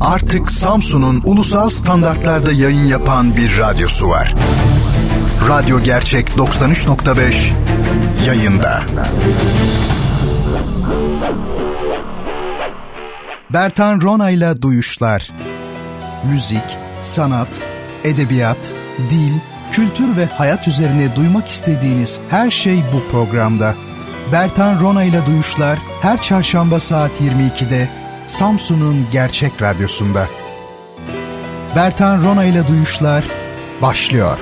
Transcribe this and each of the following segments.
Artık Samsun'un ulusal standartlarda yayın yapan bir radyosu var. Radyo Gerçek 93.5 yayında. Bertan Rona ile Duyuşlar Müzik, sanat, edebiyat, dil, kültür ve hayat üzerine duymak istediğiniz her şey bu programda. Bertan Rona ile Duyuşlar her çarşamba saat 22'de Samsun'un Gerçek Radyosu'nda. Bertan Rona ile Duyuşlar başlıyor.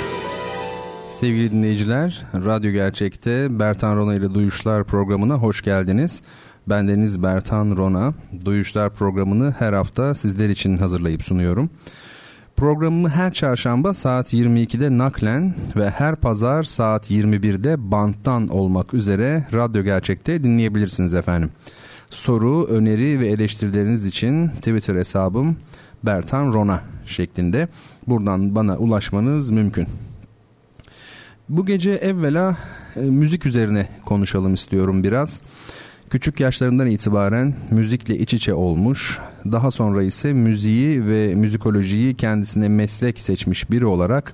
Sevgili dinleyiciler, Radyo Gerçek'te Bertan Rona ile Duyuşlar programına hoş geldiniz. Ben Deniz Bertan Rona. Duyuşlar programını her hafta sizler için hazırlayıp sunuyorum. Programımı her çarşamba saat 22'de naklen ve her pazar saat 21'de banttan olmak üzere Radyo Gerçek'te dinleyebilirsiniz efendim. Soru, öneri ve eleştirileriniz için Twitter hesabım Bertan Rona şeklinde buradan bana ulaşmanız mümkün. Bu gece evvela e, müzik üzerine konuşalım istiyorum biraz. Küçük yaşlarından itibaren müzikle iç içe olmuş, daha sonra ise müziği ve müzikolojiyi kendisine meslek seçmiş biri olarak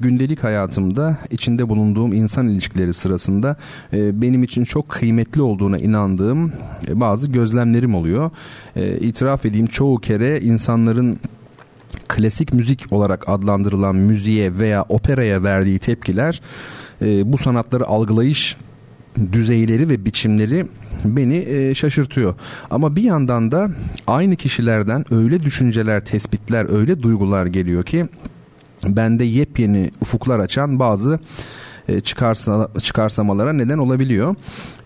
gündelik hayatımda içinde bulunduğum insan ilişkileri sırasında e, benim için çok kıymetli olduğuna inandığım e, bazı gözlemlerim oluyor. E, itiraf edeyim çoğu kere insanların klasik müzik olarak adlandırılan müziğe veya operaya verdiği tepkiler e, bu sanatları algılayış düzeyleri ve biçimleri beni e, şaşırtıyor. Ama bir yandan da aynı kişilerden öyle düşünceler, tespitler, öyle duygular geliyor ki bende yepyeni ufuklar açan bazı e, çıkarsa, çıkarsamalara neden olabiliyor.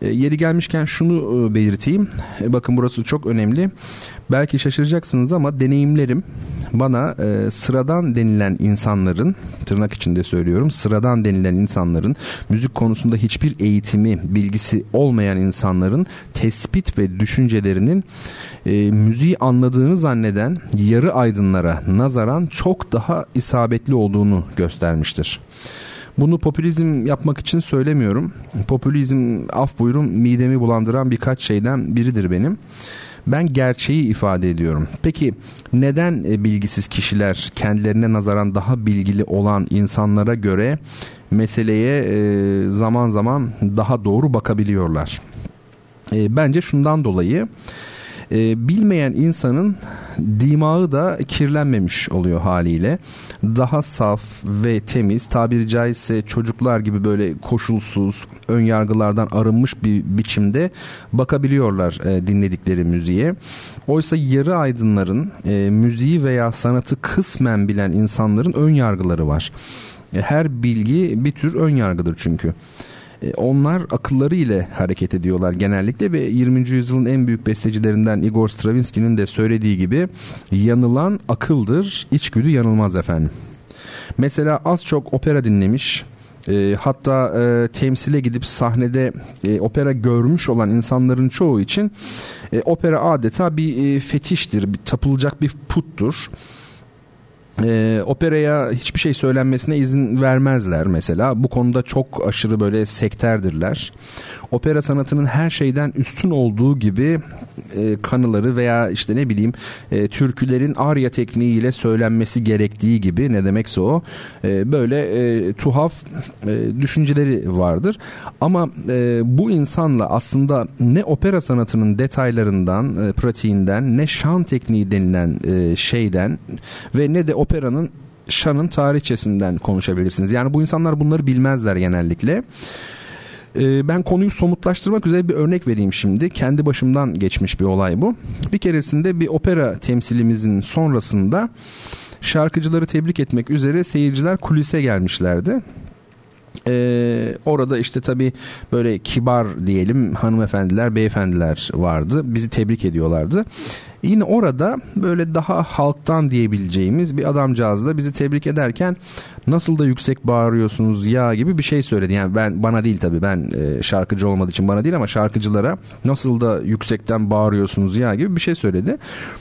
E, yeri gelmişken şunu e, belirteyim. Bakın burası çok önemli. Belki şaşıracaksınız ama deneyimlerim bana sıradan denilen insanların tırnak içinde söylüyorum sıradan denilen insanların müzik konusunda hiçbir eğitimi bilgisi olmayan insanların tespit ve düşüncelerinin e, müziği anladığını zanneden yarı aydınlara nazaran çok daha isabetli olduğunu göstermiştir. Bunu popülizm yapmak için söylemiyorum. Popülizm af buyurun midemi bulandıran birkaç şeyden biridir benim. Ben gerçeği ifade ediyorum. Peki neden e, bilgisiz kişiler kendilerine nazaran daha bilgili olan insanlara göre meseleye e, zaman zaman daha doğru bakabiliyorlar? E, bence şundan dolayı e, bilmeyen insanın dimağı da kirlenmemiş oluyor haliyle. Daha saf ve temiz tabiri caizse çocuklar gibi böyle koşulsuz ön yargılardan arınmış bir biçimde bakabiliyorlar e, dinledikleri müziğe. Oysa yarı aydınların e, müziği veya sanatı kısmen bilen insanların ön yargıları var. E, her bilgi bir tür ön yargıdır çünkü. E, onlar akılları ile hareket ediyorlar genellikle ve 20. yüzyılın en büyük bestecilerinden Igor Stravinsky'nin de söylediği gibi yanılan akıldır, içgüdü yanılmaz efendim. Mesela az çok opera dinlemiş, e, hatta e, temsile gidip sahnede e, opera görmüş olan insanların çoğu için e, opera adeta bir e, fetiştir, bir tapılacak bir puttur e, operaya hiçbir şey söylenmesine izin vermezler mesela. Bu konuda çok aşırı böyle sekterdirler. Opera sanatının her şeyden üstün olduğu gibi e, kanıları veya işte ne bileyim e, türkülerin arya tekniğiyle söylenmesi gerektiği gibi ne demekse o e, böyle e, tuhaf e, düşünceleri vardır. Ama e, bu insanla aslında ne opera sanatının detaylarından, e, pratiğinden ne şan tekniği denilen e, şeyden ve ne de operanın şanın tarihçesinden konuşabilirsiniz. Yani bu insanlar bunları bilmezler genellikle. Ee, ben konuyu somutlaştırmak üzere bir örnek vereyim şimdi. Kendi başımdan geçmiş bir olay bu. Bir keresinde bir opera temsilimizin sonrasında şarkıcıları tebrik etmek üzere seyirciler kulise gelmişlerdi. Ee, orada işte tabii böyle kibar diyelim hanımefendiler, beyefendiler vardı. Bizi tebrik ediyorlardı. Yine orada böyle daha halktan diyebileceğimiz bir adamcağız da bizi tebrik ederken nasıl da yüksek bağırıyorsunuz ya gibi bir şey söyledi. Yani ben bana değil tabii ben e, şarkıcı olmadığı için bana değil ama şarkıcılara nasıl da yüksekten bağırıyorsunuz ya gibi bir şey söyledi.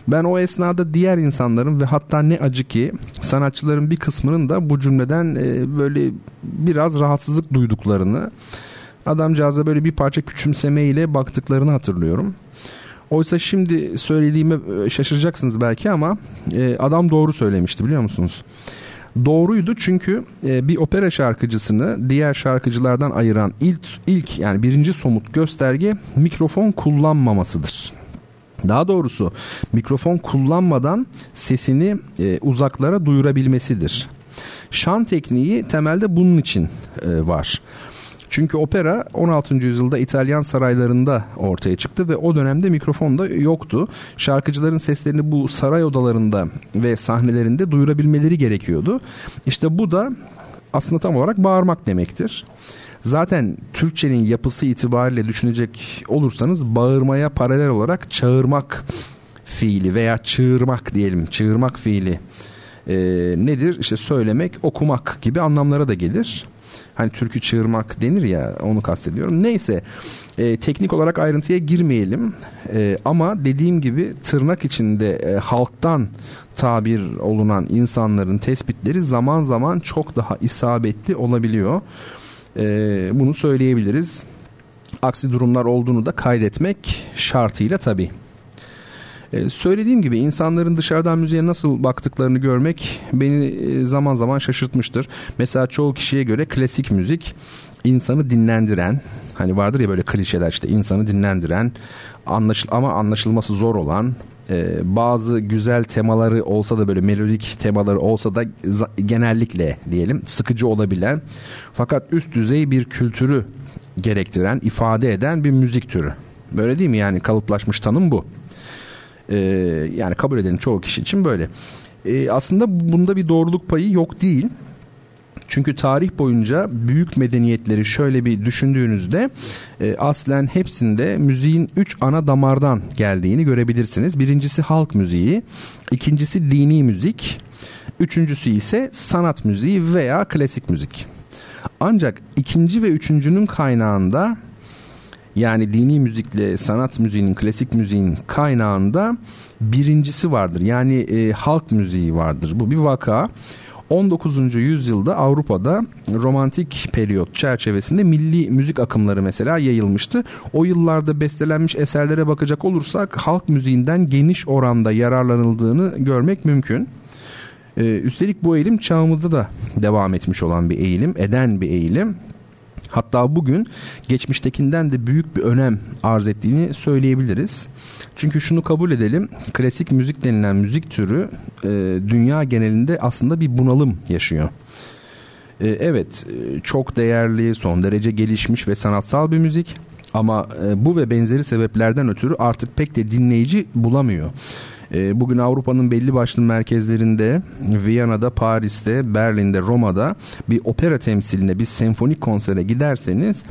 Ben o esnada diğer insanların ve hatta ne acı ki sanatçıların bir kısmının da bu cümleden e, böyle biraz rahatsızlık duyduklarını adamcağıza böyle bir parça küçümseme ile baktıklarını hatırlıyorum. Oysa şimdi söylediğime e, şaşıracaksınız belki ama e, adam doğru söylemişti biliyor musunuz? Doğruydu çünkü e, bir opera şarkıcısını diğer şarkıcılardan ayıran ilk ilk yani birinci somut gösterge mikrofon kullanmamasıdır. Daha doğrusu mikrofon kullanmadan sesini e, uzaklara duyurabilmesidir. Şan tekniği temelde bunun için e, var. Çünkü opera 16. yüzyılda İtalyan saraylarında ortaya çıktı ve o dönemde mikrofon da yoktu. Şarkıcıların seslerini bu saray odalarında ve sahnelerinde duyurabilmeleri gerekiyordu. İşte bu da aslında tam olarak bağırmak demektir. Zaten Türkçenin yapısı itibariyle düşünecek olursanız bağırmaya paralel olarak çağırmak fiili veya çığırmak diyelim çığırmak fiili e, nedir? İşte söylemek, okumak gibi anlamlara da gelir. Hani türkü çığırmak denir ya onu kastediyorum. Neyse e, teknik olarak ayrıntıya girmeyelim. E, ama dediğim gibi tırnak içinde e, halktan tabir olunan insanların tespitleri zaman zaman çok daha isabetli olabiliyor. E, bunu söyleyebiliriz. Aksi durumlar olduğunu da kaydetmek şartıyla tabii. Ee, söylediğim gibi insanların dışarıdan müziğe nasıl baktıklarını görmek beni e, zaman zaman şaşırtmıştır. Mesela çoğu kişiye göre klasik müzik insanı dinlendiren hani vardır ya böyle klişeler işte insanı dinlendiren anlaşıl ama anlaşılması zor olan e, bazı güzel temaları olsa da böyle melodik temaları olsa da genellikle diyelim sıkıcı olabilen fakat üst düzey bir kültürü gerektiren ifade eden bir müzik türü. Böyle değil mi yani kalıplaşmış tanım bu. E, yani kabul edelim çoğu kişi için böyle. E, aslında bunda bir doğruluk payı yok değil. Çünkü tarih boyunca büyük medeniyetleri şöyle bir düşündüğünüzde e, aslen hepsinde müziğin üç ana damardan geldiğini görebilirsiniz. Birincisi halk müziği, ikincisi dini müzik, üçüncüsü ise sanat müziği veya klasik müzik. Ancak ikinci ve üçüncünün kaynağında yani dini müzikle sanat müziğinin, klasik müziğin kaynağında birincisi vardır. Yani e, halk müziği vardır. Bu bir vaka. 19. yüzyılda Avrupa'da romantik periyot çerçevesinde milli müzik akımları mesela yayılmıştı. O yıllarda bestelenmiş eserlere bakacak olursak halk müziğinden geniş oranda yararlanıldığını görmek mümkün. Ee, üstelik bu eğilim çağımızda da devam etmiş olan bir eğilim, eden bir eğilim. Hatta bugün geçmiştekinden de büyük bir önem arz ettiğini söyleyebiliriz. Çünkü şunu kabul edelim. Klasik müzik denilen müzik türü e, dünya genelinde aslında bir bunalım yaşıyor. E, evet e, çok değerli, son derece gelişmiş ve sanatsal bir müzik. Ama e, bu ve benzeri sebeplerden ötürü artık pek de dinleyici bulamıyor. Ee, bugün Avrupa'nın belli başlı merkezlerinde Viyana'da, Paris'te, Berlin'de, Roma'da bir opera temsiline, bir senfonik konsere giderseniz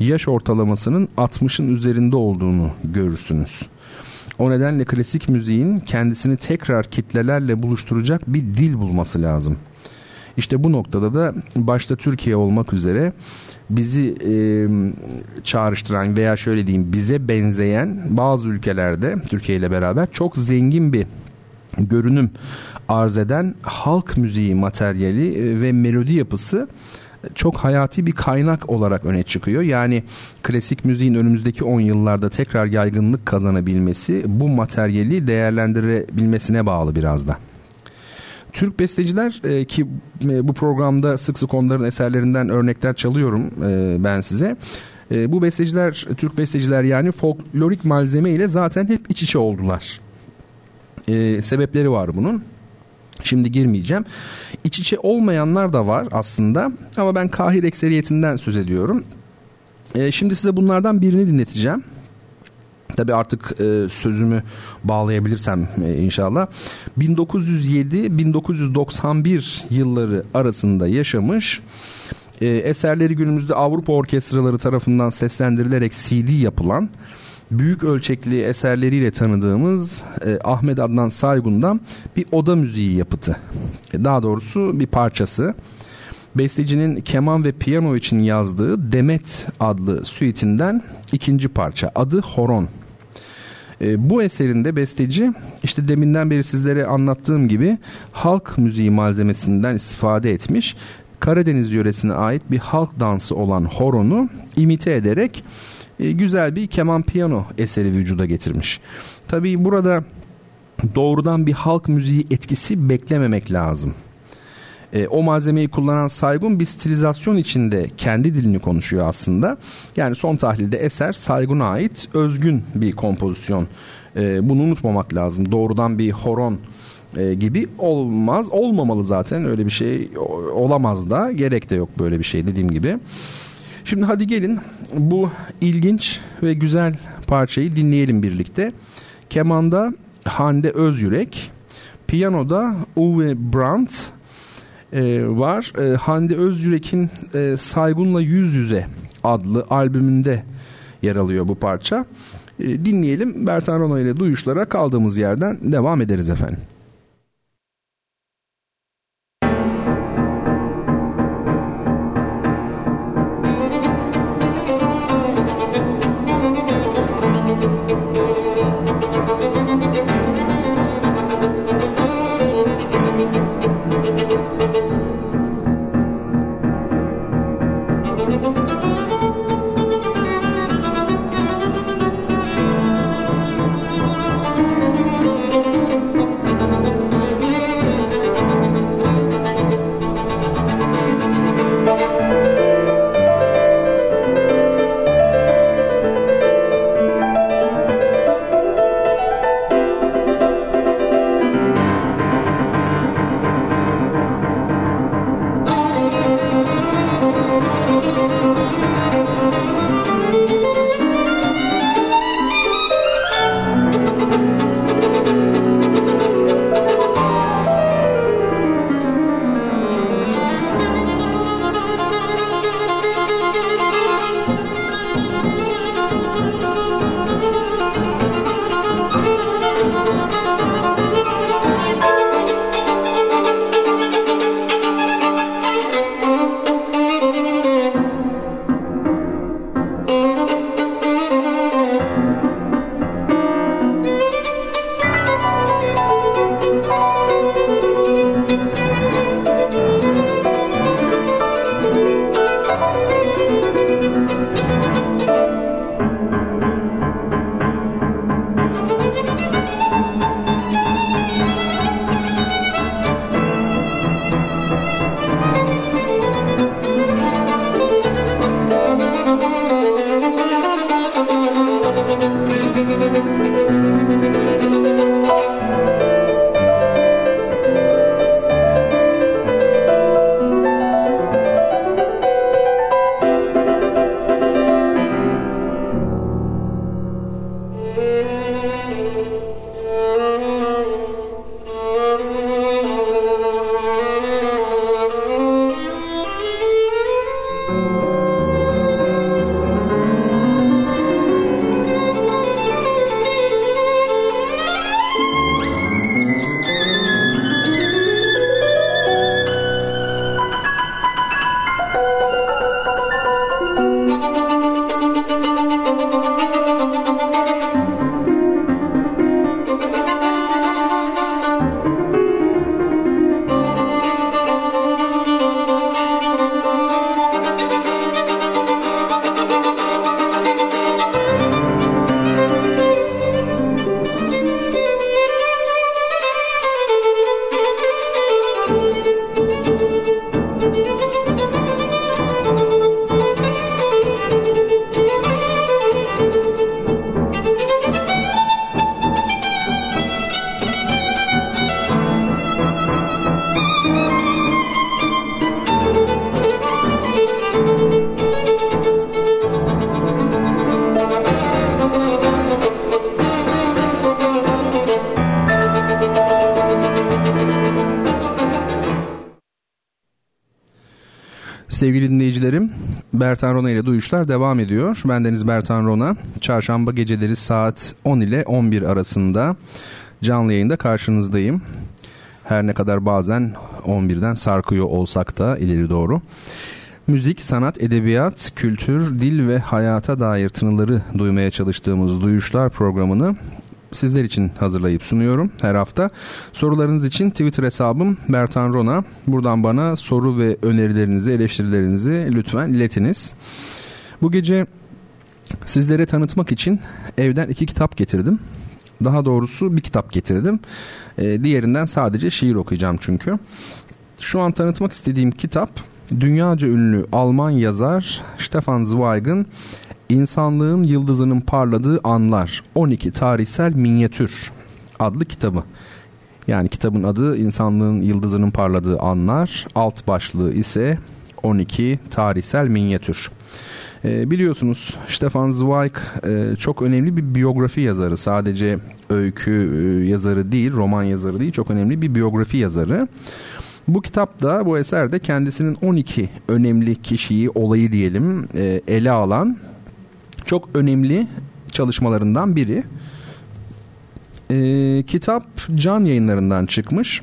yaş ortalamasının 60'ın üzerinde olduğunu görürsünüz. O nedenle klasik müziğin kendisini tekrar kitlelerle buluşturacak bir dil bulması lazım. İşte bu noktada da başta Türkiye olmak üzere bizi e, çağrıştıran veya şöyle diyeyim bize benzeyen bazı ülkelerde Türkiye ile beraber çok zengin bir görünüm arz eden halk müziği materyali ve melodi yapısı çok hayati bir kaynak olarak öne çıkıyor. Yani klasik müziğin önümüzdeki 10 yıllarda tekrar yaygınlık kazanabilmesi bu materyali değerlendirebilmesine bağlı biraz da. Türk besteciler e, ki e, bu programda sık sık onların eserlerinden örnekler çalıyorum e, ben size. E, bu besteciler, Türk besteciler yani folklorik malzeme ile zaten hep iç içe oldular. E, sebepleri var bunun. Şimdi girmeyeceğim. İç içe olmayanlar da var aslında ama ben kahir ekseriyetinden söz ediyorum. E, şimdi size bunlardan birini dinleteceğim. Tabi artık e, sözümü bağlayabilirsem e, inşallah. 1907-1991 yılları arasında yaşamış. E, eserleri günümüzde Avrupa orkestraları tarafından seslendirilerek CD yapılan büyük ölçekli eserleriyle tanıdığımız e, Ahmet Adnan Saygun'dan bir oda müziği yapıtı. E, daha doğrusu bir parçası. Bestecinin keman ve piyano için yazdığı Demet adlı suitinden ikinci parça. Adı Horon. E, bu eserinde besteci işte deminden beri sizlere anlattığım gibi halk müziği malzemesinden istifade etmiş. Karadeniz yöresine ait bir halk dansı olan horonu imite ederek e, güzel bir keman piyano eseri vücuda getirmiş. Tabii burada doğrudan bir halk müziği etkisi beklememek lazım. E, o malzemeyi kullanan Saygun bir stilizasyon içinde kendi dilini konuşuyor aslında. Yani son tahlilde eser Saygun'a ait özgün bir kompozisyon. E, bunu unutmamak lazım. Doğrudan bir horon e, gibi olmaz. Olmamalı zaten öyle bir şey olamaz da gerek de yok böyle bir şey dediğim gibi. Şimdi hadi gelin bu ilginç ve güzel parçayı dinleyelim birlikte. Kemanda Hande Özyürek, piyanoda Uwe Brandt e, var. E, Hande Özyürek'in e, Saygun'la Yüz Yüze adlı albümünde yer alıyor bu parça. E, dinleyelim. Bertan Rona ile duyuşlara kaldığımız yerden devam ederiz efendim. Sevgili dinleyicilerim, Bertan Rona ile duyuşlar devam ediyor. Ben Deniz Bertan Rona. Çarşamba geceleri saat 10 ile 11 arasında canlı yayında karşınızdayım. Her ne kadar bazen 11'den sarkıyor olsak da ileri doğru. Müzik, sanat, edebiyat, kültür, dil ve hayata dair tınıları duymaya çalıştığımız Duyuşlar programını sizler için hazırlayıp sunuyorum her hafta. Sorularınız için Twitter hesabım Bertan Rona. Buradan bana soru ve önerilerinizi, eleştirilerinizi lütfen iletiniz. Bu gece Sizlere tanıtmak için evden iki kitap getirdim. Daha doğrusu bir kitap getirdim. E, diğerinden sadece şiir okuyacağım çünkü. Şu an tanıtmak istediğim kitap dünyaca ünlü Alman yazar Stefan Zweig'ın İnsanlığın Yıldızının Parladığı Anlar 12 Tarihsel Minyatür adlı kitabı. Yani kitabın adı İnsanlığın Yıldızının Parladığı Anlar, alt başlığı ise 12 Tarihsel Minyatür. E, biliyorsunuz Stefan Zweig e, çok önemli bir biyografi yazarı. Sadece öykü e, yazarı değil, roman yazarı değil, çok önemli bir biyografi yazarı. Bu kitapta, bu eserde kendisinin 12 önemli kişiyi, olayı diyelim e, ele alan çok önemli çalışmalarından biri. E, kitap Can yayınlarından çıkmış.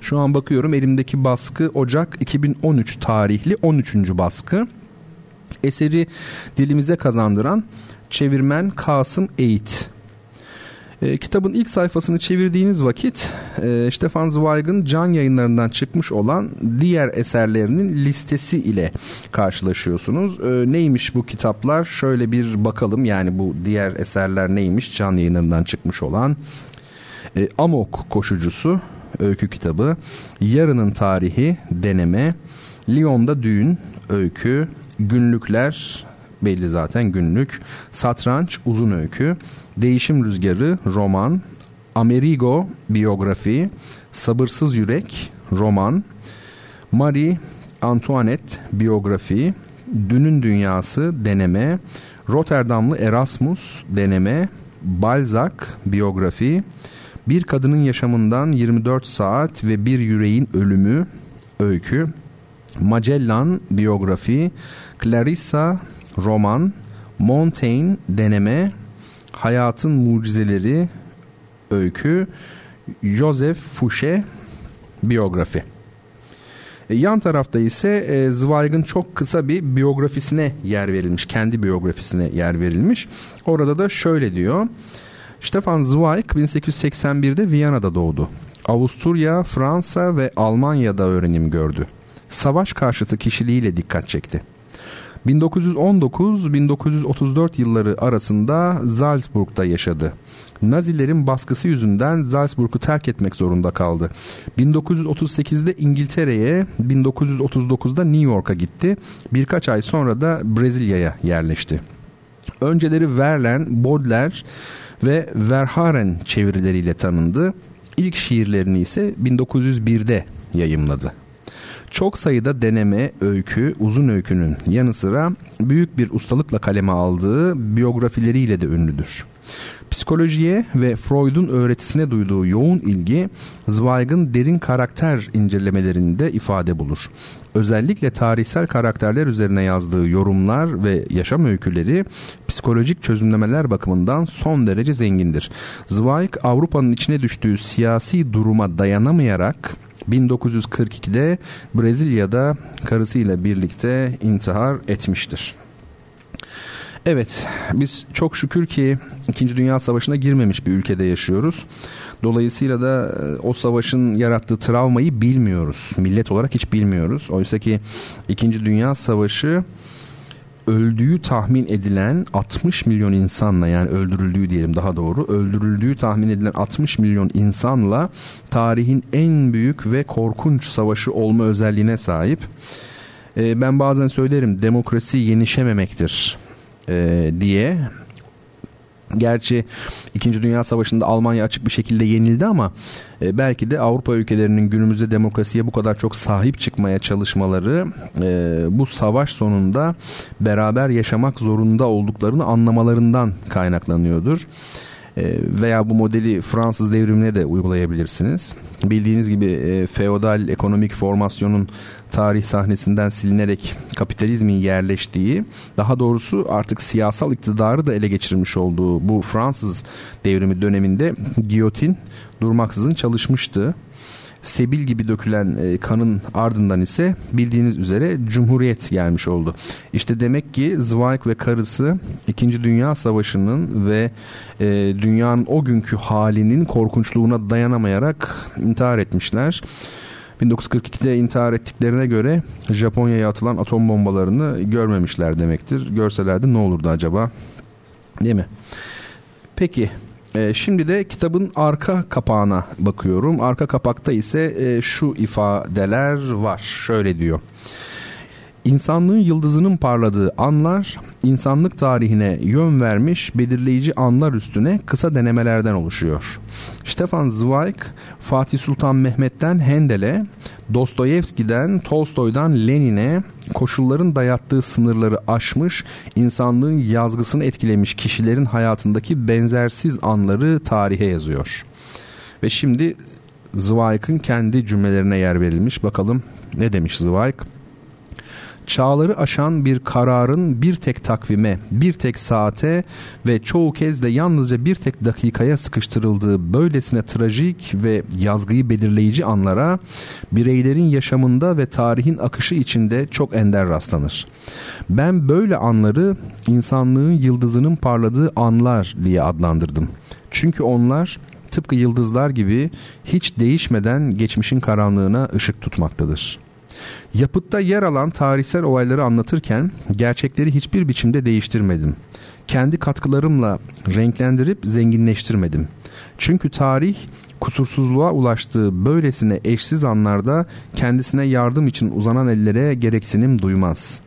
Şu an bakıyorum elimdeki baskı Ocak 2013 tarihli 13. baskı. Eseri dilimize kazandıran çevirmen Kasım Eğit. E, kitabın ilk sayfasını çevirdiğiniz vakit e, Stefan Zweig'ın can yayınlarından çıkmış olan diğer eserlerinin listesi ile karşılaşıyorsunuz. E, neymiş bu kitaplar? Şöyle bir bakalım yani bu diğer eserler neymiş can yayınlarından çıkmış olan. E, Amok Koşucusu öykü kitabı, Yarının Tarihi deneme, Lyon'da Düğün öykü, Günlükler belli zaten günlük, Satranç uzun öykü, Değişim Rüzgarı roman, Amerigo biyografi, Sabırsız Yürek roman, Marie Antoinette biyografi, Dünün Dünyası deneme, Rotterdamlı Erasmus deneme, Balzac biyografi, Bir Kadının Yaşamından 24 Saat ve Bir Yüreğin Ölümü öykü, Magellan biyografi, Clarissa roman, Montaigne deneme, Hayatın Mucizeleri öykü, Joseph Fouché biyografi. E, yan tarafta ise e, Zweig'ın çok kısa bir biyografisine yer verilmiş. Kendi biyografisine yer verilmiş. Orada da şöyle diyor. Stefan Zweig 1881'de Viyana'da doğdu. Avusturya, Fransa ve Almanya'da öğrenim gördü. Savaş karşıtı kişiliğiyle dikkat çekti. 1919-1934 yılları arasında Salzburg'da yaşadı. Nazilerin baskısı yüzünden Salzburg'u terk etmek zorunda kaldı. 1938'de İngiltere'ye, 1939'da New York'a gitti. Birkaç ay sonra da Brezilya'ya yerleşti. Önceleri Verlaine, Baudelaire ve Verhaeren çevirileriyle tanındı. İlk şiirlerini ise 1901'de yayımladı. Çok sayıda deneme, öykü, uzun öykünün yanı sıra büyük bir ustalıkla kaleme aldığı biyografileriyle de ünlüdür. Psikolojiye ve Freud'un öğretisine duyduğu yoğun ilgi Zweig'ın derin karakter incelemelerinde ifade bulur. Özellikle tarihsel karakterler üzerine yazdığı yorumlar ve yaşam öyküleri psikolojik çözümlemeler bakımından son derece zengindir. Zweig Avrupa'nın içine düştüğü siyasi duruma dayanamayarak 1942'de Brezilya'da karısıyla birlikte intihar etmiştir. Evet, biz çok şükür ki 2. Dünya Savaşı'na girmemiş bir ülkede yaşıyoruz. Dolayısıyla da e, o savaşın yarattığı travmayı bilmiyoruz. Millet olarak hiç bilmiyoruz. Oysa ki 2. Dünya Savaşı öldüğü tahmin edilen 60 milyon insanla yani öldürüldüğü diyelim daha doğru öldürüldüğü tahmin edilen 60 milyon insanla tarihin en büyük ve korkunç savaşı olma özelliğine sahip. Ee, ben bazen söylerim demokrasi yenişememektir e, diye Gerçi 2. Dünya Savaşı'nda Almanya açık bir şekilde yenildi ama e, belki de Avrupa ülkelerinin günümüzde demokrasiye bu kadar çok sahip çıkmaya çalışmaları e, bu savaş sonunda beraber yaşamak zorunda olduklarını anlamalarından kaynaklanıyordur. E, veya bu modeli Fransız devrimine de uygulayabilirsiniz. Bildiğiniz gibi e, feodal ekonomik formasyonun tarih sahnesinden silinerek kapitalizmin yerleştiği, daha doğrusu artık siyasal iktidarı da ele geçirmiş olduğu bu Fransız devrimi döneminde giyotin durmaksızın çalışmıştı. Sebil gibi dökülen e, kanın ardından ise bildiğiniz üzere Cumhuriyet gelmiş oldu. İşte demek ki Zweig ve karısı 2. Dünya Savaşı'nın ve e, dünyanın o günkü halinin korkunçluğuna dayanamayarak intihar etmişler. 1942'de intihar ettiklerine göre Japonya'ya atılan atom bombalarını görmemişler demektir. Görselerdi ne olurdu acaba? Değil mi? Peki e, şimdi de kitabın arka kapağına bakıyorum. Arka kapakta ise e, şu ifadeler var. Şöyle diyor. İnsanlığın yıldızının parladığı anlar, insanlık tarihine yön vermiş belirleyici anlar üstüne kısa denemelerden oluşuyor. Stefan Zweig, Fatih Sultan Mehmet'ten Hendel'e, Dostoyevski'den Tolstoy'dan Lenin'e koşulların dayattığı sınırları aşmış, insanlığın yazgısını etkilemiş kişilerin hayatındaki benzersiz anları tarihe yazıyor. Ve şimdi Zweig'ın kendi cümlelerine yer verilmiş. Bakalım ne demiş Zweig? Çağları aşan bir kararın bir tek takvime, bir tek saate ve çoğu kez de yalnızca bir tek dakikaya sıkıştırıldığı böylesine trajik ve yazgıyı belirleyici anlara bireylerin yaşamında ve tarihin akışı içinde çok ender rastlanır. Ben böyle anları insanlığın yıldızının parladığı anlar diye adlandırdım. Çünkü onlar tıpkı yıldızlar gibi hiç değişmeden geçmişin karanlığına ışık tutmaktadır.'' Yapıtta yer alan tarihsel olayları anlatırken gerçekleri hiçbir biçimde değiştirmedim. Kendi katkılarımla renklendirip zenginleştirmedim. Çünkü tarih kusursuzluğa ulaştığı böylesine eşsiz anlarda kendisine yardım için uzanan ellere gereksinim duymaz.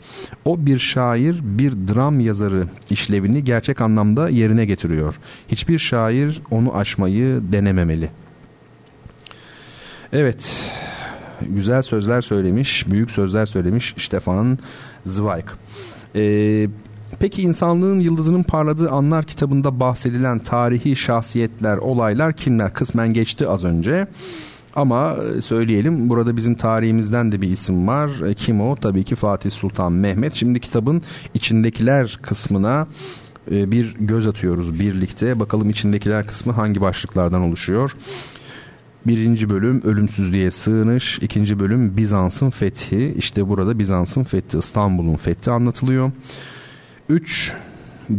O bir şair, bir dram yazarı işlevini gerçek anlamda yerine getiriyor. Hiçbir şair onu aşmayı denememeli. Evet, güzel sözler söylemiş, büyük sözler söylemiş Stefan Zweig. Ee, peki insanlığın yıldızının parladığı anlar kitabında bahsedilen tarihi şahsiyetler, olaylar kimler? Kısmen geçti az önce. Ama e, söyleyelim burada bizim tarihimizden de bir isim var. E, kim o? Tabii ki Fatih Sultan Mehmet. Şimdi kitabın içindekiler kısmına e, bir göz atıyoruz birlikte. Bakalım içindekiler kısmı hangi başlıklardan oluşuyor? Birinci bölüm ölümsüzlüğe sığınış, ikinci bölüm Bizans'ın fethi. İşte burada Bizans'ın fethi, İstanbul'un fethi anlatılıyor. 3.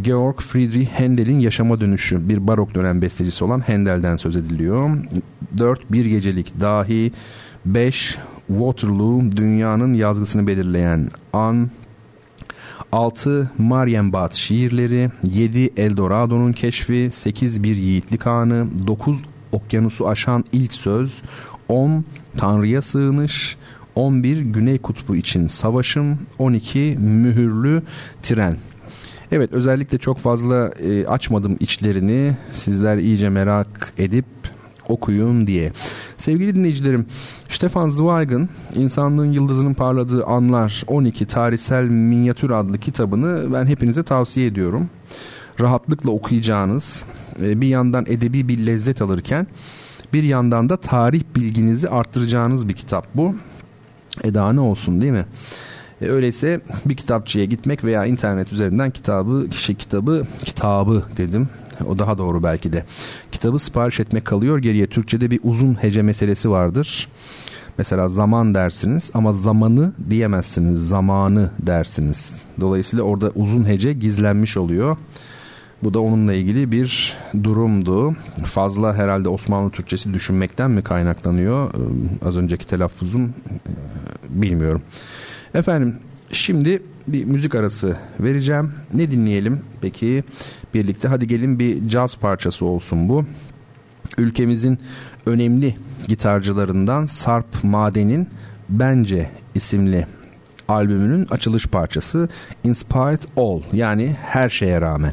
Georg Friedrich Handel'in yaşama dönüşü bir barok dönem bestecisi olan Handel'den söz ediliyor. 4. Bir gecelik dahi 5. Waterloo dünyanın yazgısını belirleyen an 6. Marienbad şiirleri 7. Eldorado'nun keşfi 8. Bir yiğitlik anı 9 okyanusu aşan ilk söz 10 Tanrı'ya sığınış 11 Güney Kutbu için savaşım 12 mühürlü tren Evet özellikle çok fazla e, açmadım içlerini sizler iyice merak edip okuyun diye. Sevgili dinleyicilerim, Stefan Zweig'ın İnsanlığın Yıldızının Parladığı Anlar 12 Tarihsel Minyatür adlı kitabını ben hepinize tavsiye ediyorum. Rahatlıkla okuyacağınız, e, bir yandan edebi bir lezzet alırken bir yandan da tarih bilginizi arttıracağınız bir kitap bu. E daha ne olsun değil mi? E, öyleyse bir kitapçıya gitmek veya internet üzerinden kitabı, kişi kitabı, kitabı dedim. O daha doğru belki de. Kitabı sipariş etmek kalıyor geriye. Türkçe'de bir uzun hece meselesi vardır. Mesela zaman dersiniz ama zamanı diyemezsiniz. Zamanı dersiniz. Dolayısıyla orada uzun hece gizlenmiş oluyor. Bu da onunla ilgili bir durumdu. Fazla herhalde Osmanlı Türkçesi düşünmekten mi kaynaklanıyor? Ee, az önceki telaffuzum e, bilmiyorum. Efendim şimdi bir müzik arası vereceğim. Ne dinleyelim peki birlikte? Hadi gelin bir caz parçası olsun bu. Ülkemizin önemli gitarcılarından Sarp Maden'in Bence isimli albümünün açılış parçası Inspired All yani her şeye rağmen.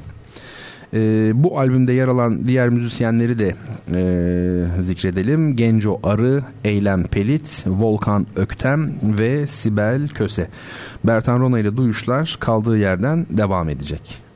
E, bu albümde yer alan diğer müzisyenleri de e, zikredelim. Genco Arı, Eylem Pelit, Volkan Öktem ve Sibel Köse. Bertan Rona ile duyuşlar kaldığı yerden devam edecek.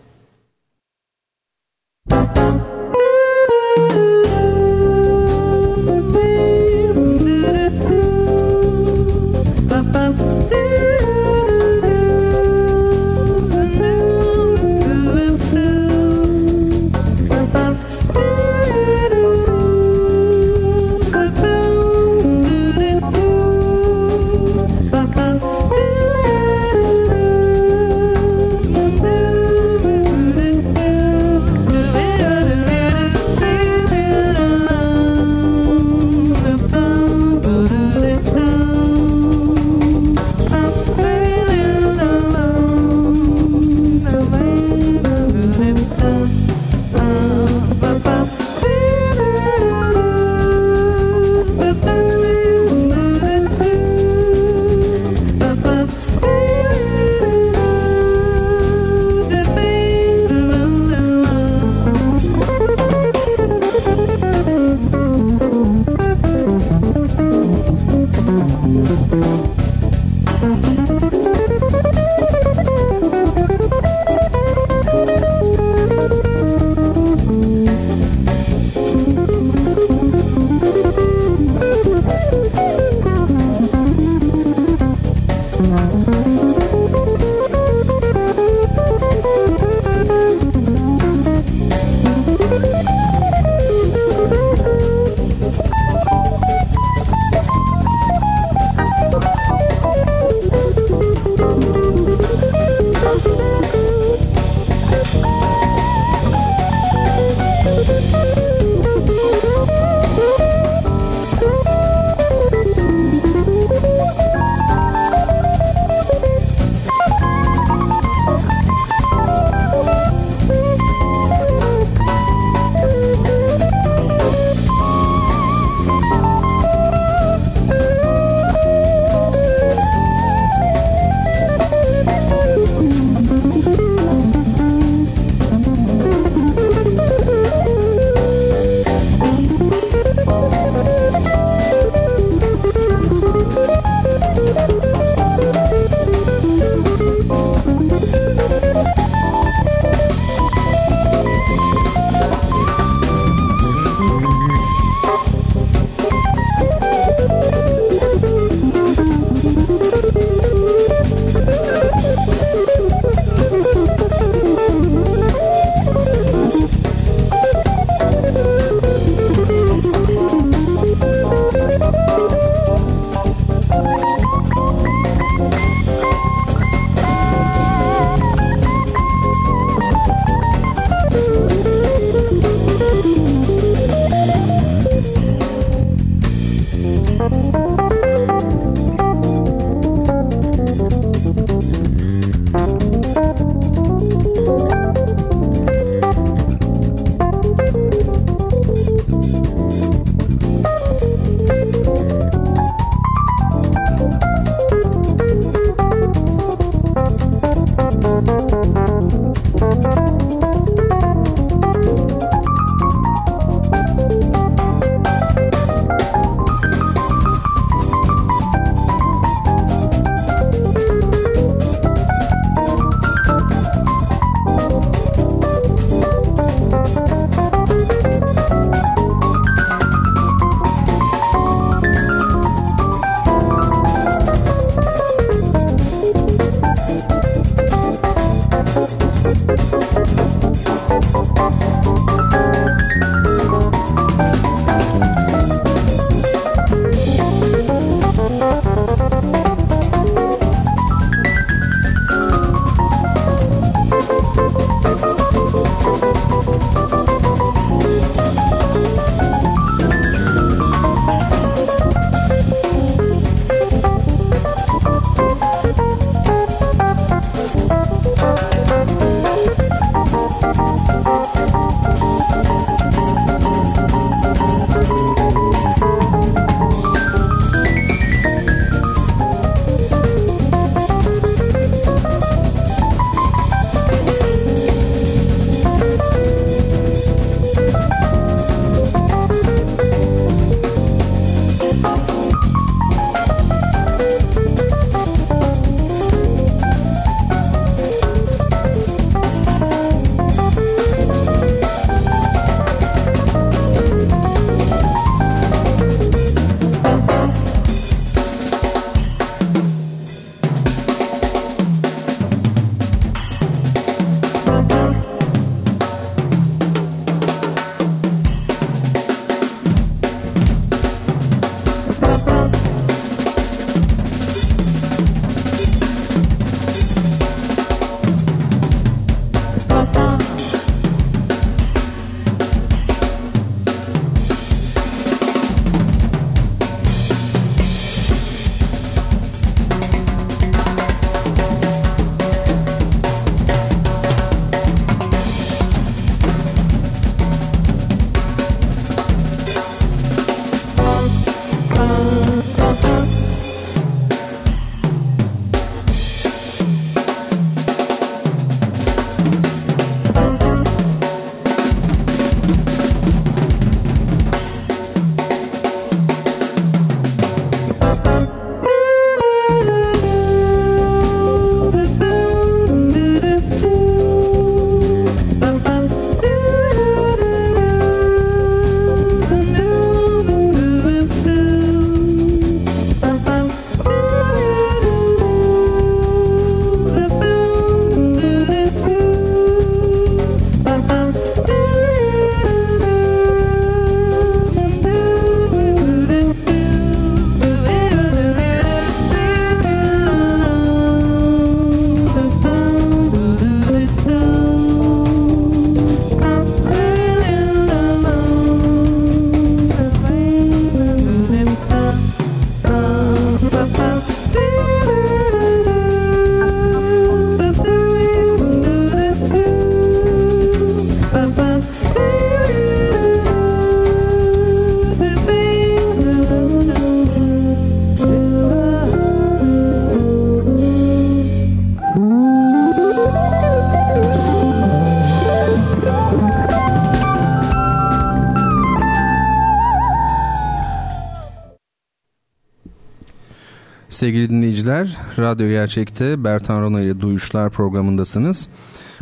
Sevgili dinleyiciler, Radyo Gerçek'te Bertan Rona ile Duyuşlar programındasınız.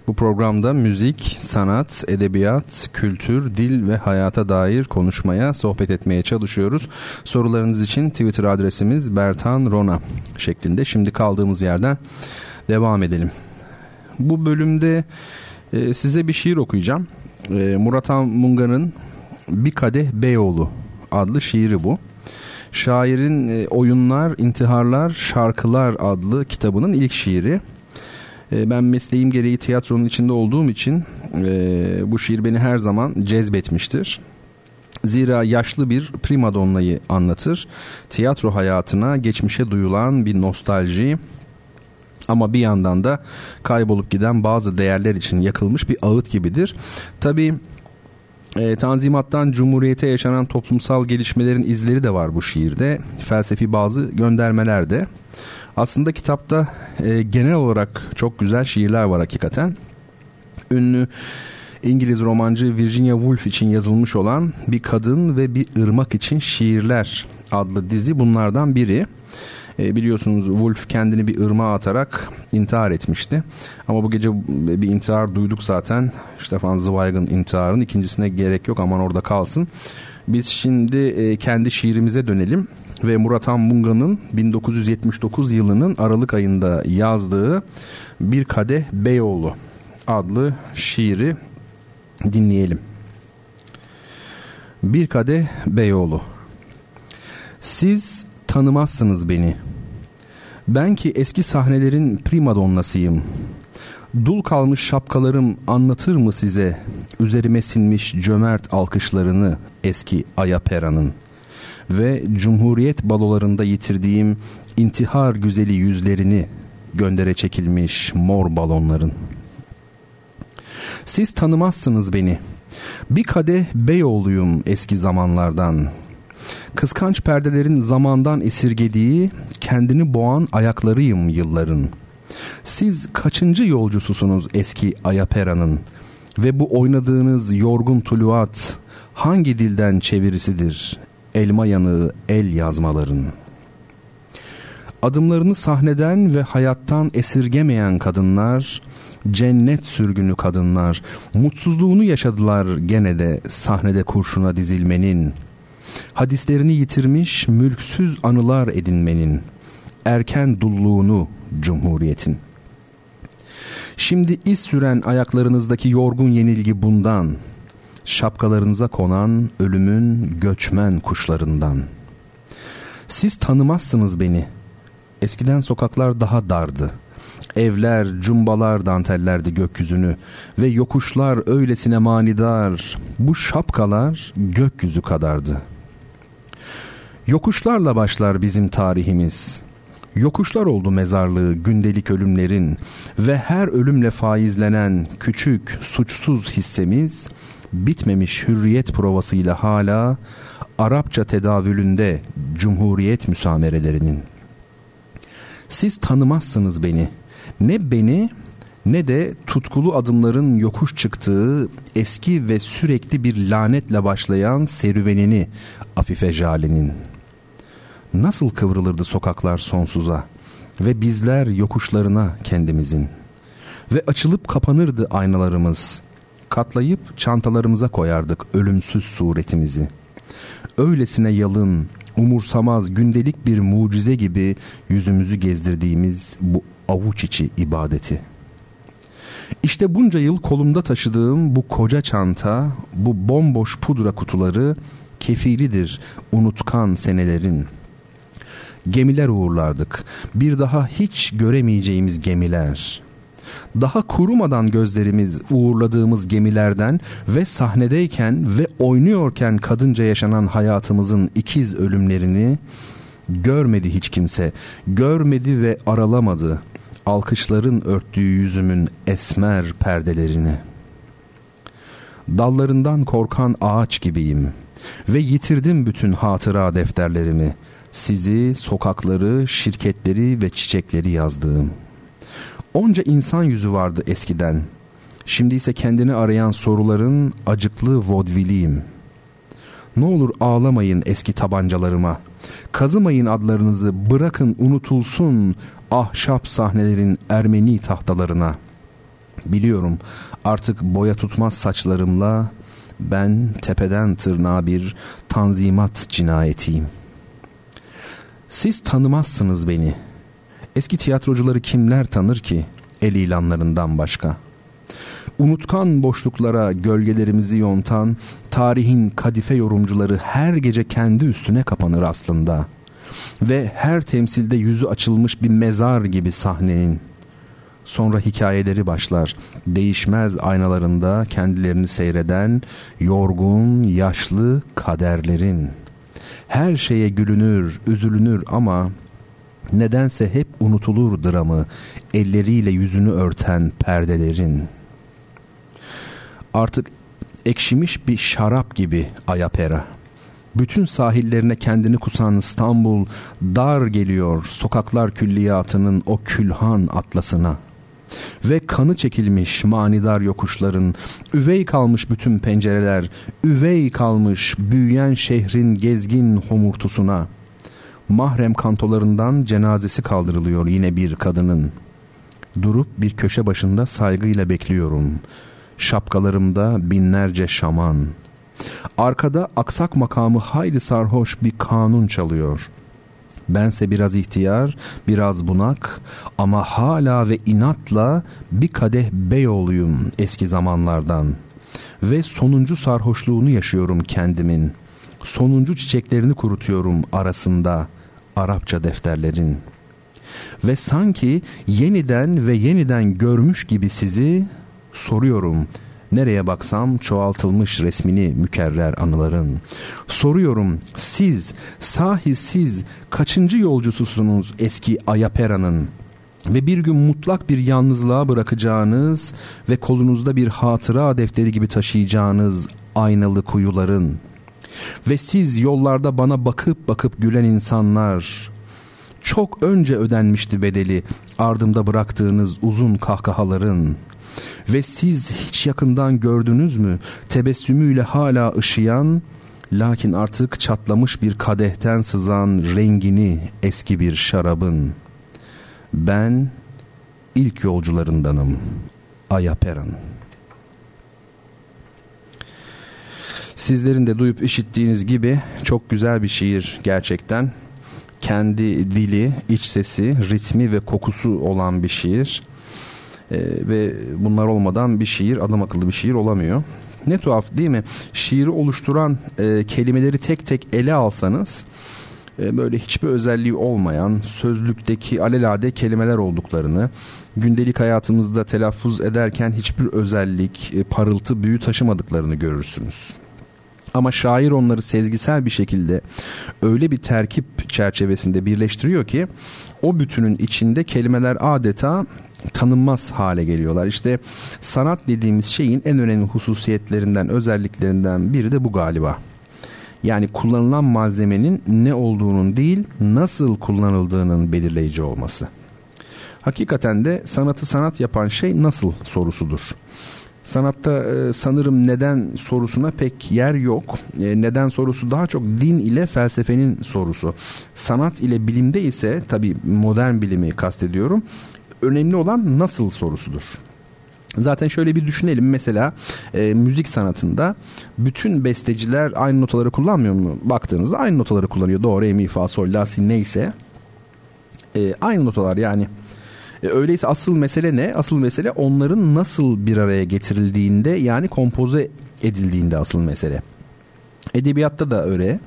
Bu programda müzik, sanat, edebiyat, kültür, dil ve hayata dair konuşmaya, sohbet etmeye çalışıyoruz. Sorularınız için Twitter adresimiz Bertan Rona şeklinde. Şimdi kaldığımız yerden devam edelim. Bu bölümde e, size bir şiir okuyacağım. E, Murat Munga'nın Bir Kadeh Beyoğlu adlı şiiri bu. Şairin e, Oyunlar, İntiharlar, Şarkılar adlı kitabının ilk şiiri. E, ben mesleğim gereği tiyatronun içinde olduğum için e, bu şiir beni her zaman cezbetmiştir. Zira yaşlı bir primadonnayı anlatır. Tiyatro hayatına geçmişe duyulan bir nostalji ama bir yandan da kaybolup giden bazı değerler için yakılmış bir ağıt gibidir. Tabii e, Tanzimat'tan Cumhuriyete yaşanan toplumsal gelişmelerin izleri de var bu şiirde. Felsefi bazı göndermeler de. Aslında kitapta e, genel olarak çok güzel şiirler var hakikaten. Ünlü İngiliz romancı Virginia Woolf için yazılmış olan Bir Kadın ve Bir Irmak için Şiirler adlı dizi bunlardan biri. E, biliyorsunuz Wolf kendini bir ırmağa atarak intihar etmişti. Ama bu gece bir intihar duyduk zaten. Stefan Zweig'ın intiharın ikincisine gerek yok aman orada kalsın. Biz şimdi e, kendi şiirimize dönelim ve Murat Han Munga'nın 1979 yılının Aralık ayında yazdığı Bir Kadeh Beyoğlu adlı şiiri dinleyelim. Bir Kadeh Beyoğlu Siz tanımazsınız beni. Ben ki eski sahnelerin primadonnasıyım. Dul kalmış şapkalarım anlatır mı size üzerime sinmiş cömert alkışlarını eski Ayapera'nın ve Cumhuriyet balolarında yitirdiğim intihar güzeli yüzlerini göndere çekilmiş mor balonların. Siz tanımazsınız beni. Bir kadeh Beyoğlu'yum eski zamanlardan. Kıskanç perdelerin zamandan esirgediği, kendini boğan ayaklarıyım yılların. Siz kaçıncı yolcususunuz eski Ayapera'nın ve bu oynadığınız yorgun tuluat hangi dilden çevirisidir elma yanığı el yazmaların? Adımlarını sahneden ve hayattan esirgemeyen kadınlar, cennet sürgünü kadınlar, mutsuzluğunu yaşadılar gene de sahnede kurşuna dizilmenin.'' Hadislerini yitirmiş mülksüz anılar edinmenin, erken dulluğunu cumhuriyetin. Şimdi iz süren ayaklarınızdaki yorgun yenilgi bundan, şapkalarınıza konan ölümün göçmen kuşlarından. Siz tanımazsınız beni. Eskiden sokaklar daha dardı. Evler, cumbalar dantellerdi gökyüzünü ve yokuşlar öylesine manidar. Bu şapkalar gökyüzü kadardı.'' Yokuşlarla başlar bizim tarihimiz. Yokuşlar oldu mezarlığı gündelik ölümlerin ve her ölümle faizlenen küçük suçsuz hissemiz bitmemiş hürriyet provasıyla hala Arapça tedavülünde cumhuriyet müsamerelerinin. Siz tanımazsınız beni. Ne beni ne de tutkulu adımların yokuş çıktığı eski ve sürekli bir lanetle başlayan serüvenini Afife Jale'nin.'' Nasıl kıvrılırdı sokaklar sonsuza ve bizler yokuşlarına kendimizin. Ve açılıp kapanırdı aynalarımız. Katlayıp çantalarımıza koyardık ölümsüz suretimizi. Öylesine yalın, umursamaz gündelik bir mucize gibi yüzümüzü gezdirdiğimiz bu avuç içi ibadeti. İşte bunca yıl kolumda taşıdığım bu koca çanta, bu bomboş pudra kutuları kefilidir unutkan senelerin.'' Gemiler uğurlardık. Bir daha hiç göremeyeceğimiz gemiler. Daha kurumadan gözlerimiz uğurladığımız gemilerden ve sahnedeyken ve oynuyorken kadınca yaşanan hayatımızın ikiz ölümlerini görmedi hiç kimse. Görmedi ve aralamadı alkışların örttüğü yüzümün esmer perdelerini. Dallarından korkan ağaç gibiyim ve yitirdim bütün hatıra defterlerimi.'' Sizi, sokakları, şirketleri ve çiçekleri yazdığım. Onca insan yüzü vardı eskiden. Şimdi ise kendini arayan soruların acıklı vodviliyim. Ne olur ağlamayın eski tabancalarıma. Kazımayın adlarınızı bırakın unutulsun ahşap sahnelerin Ermeni tahtalarına. Biliyorum artık boya tutmaz saçlarımla ben tepeden tırnağa bir tanzimat cinayetiyim. Siz tanımazsınız beni. Eski tiyatrocuları kimler tanır ki el ilanlarından başka?'' Unutkan boşluklara gölgelerimizi yontan tarihin kadife yorumcuları her gece kendi üstüne kapanır aslında. Ve her temsilde yüzü açılmış bir mezar gibi sahnenin. Sonra hikayeleri başlar. Değişmez aynalarında kendilerini seyreden yorgun, yaşlı kaderlerin. Her şeye gülünür, üzülünür ama nedense hep unutulur dramı elleriyle yüzünü örten perdelerin.'' artık ekşimiş bir şarap gibi Ayapera. Bütün sahillerine kendini kusan İstanbul dar geliyor sokaklar külliyatının o külhan atlasına. Ve kanı çekilmiş manidar yokuşların, üvey kalmış bütün pencereler, üvey kalmış büyüyen şehrin gezgin homurtusuna. Mahrem kantolarından cenazesi kaldırılıyor yine bir kadının. Durup bir köşe başında saygıyla bekliyorum.'' Şapkalarımda binlerce şaman. Arkada aksak makamı hayli sarhoş bir kanun çalıyor. Bense biraz ihtiyar, biraz bunak ama hala ve inatla bir kadeh beyoğluyum eski zamanlardan. Ve sonuncu sarhoşluğunu yaşıyorum kendimin. Sonuncu çiçeklerini kurutuyorum arasında Arapça defterlerin. Ve sanki yeniden ve yeniden görmüş gibi sizi Soruyorum nereye baksam çoğaltılmış resmini mükerrer anıların. Soruyorum siz sahi siz kaçıncı yolcususunuz eski Ayapera'nın? Ve bir gün mutlak bir yalnızlığa bırakacağınız ve kolunuzda bir hatıra defteri gibi taşıyacağınız aynalı kuyuların. Ve siz yollarda bana bakıp bakıp gülen insanlar, çok önce ödenmişti bedeli ardımda bıraktığınız uzun kahkahaların.'' Ve siz hiç yakından gördünüz mü tebessümüyle hala ışıyan lakin artık çatlamış bir kadehten sızan rengini eski bir şarabın. Ben ilk yolcularındanım. Ayaperan. Sizlerin de duyup işittiğiniz gibi çok güzel bir şiir gerçekten. Kendi dili, iç sesi, ritmi ve kokusu olan bir şiir. E, ve bunlar olmadan bir şiir adam akıllı bir şiir olamıyor. Ne tuhaf değil mi? Şiiri oluşturan e, kelimeleri tek tek ele alsanız e, böyle hiçbir özelliği olmayan sözlükteki alelade kelimeler olduklarını gündelik hayatımızda telaffuz ederken hiçbir özellik, e, parıltı, büyü taşımadıklarını görürsünüz. Ama şair onları sezgisel bir şekilde öyle bir terkip çerçevesinde birleştiriyor ki o bütünün içinde kelimeler adeta tanınmaz hale geliyorlar. İşte sanat dediğimiz şeyin en önemli hususiyetlerinden, özelliklerinden biri de bu galiba. Yani kullanılan malzemenin ne olduğunun değil, nasıl kullanıldığının belirleyici olması. Hakikaten de sanatı sanat yapan şey nasıl sorusudur. Sanatta e, sanırım neden sorusuna pek yer yok. E, neden sorusu daha çok din ile felsefenin sorusu. Sanat ile bilimde ise tabi modern bilimi kastediyorum önemli olan nasıl sorusudur. Zaten şöyle bir düşünelim mesela e, müzik sanatında bütün besteciler aynı notaları kullanmıyor mu? Baktığınızda aynı notaları kullanıyor. Do, re, mi, fa, sol, la, si neyse. E, aynı notalar yani. E, öyleyse asıl mesele ne? Asıl mesele onların nasıl bir araya getirildiğinde yani kompoze edildiğinde asıl mesele. Edebiyatta da öyle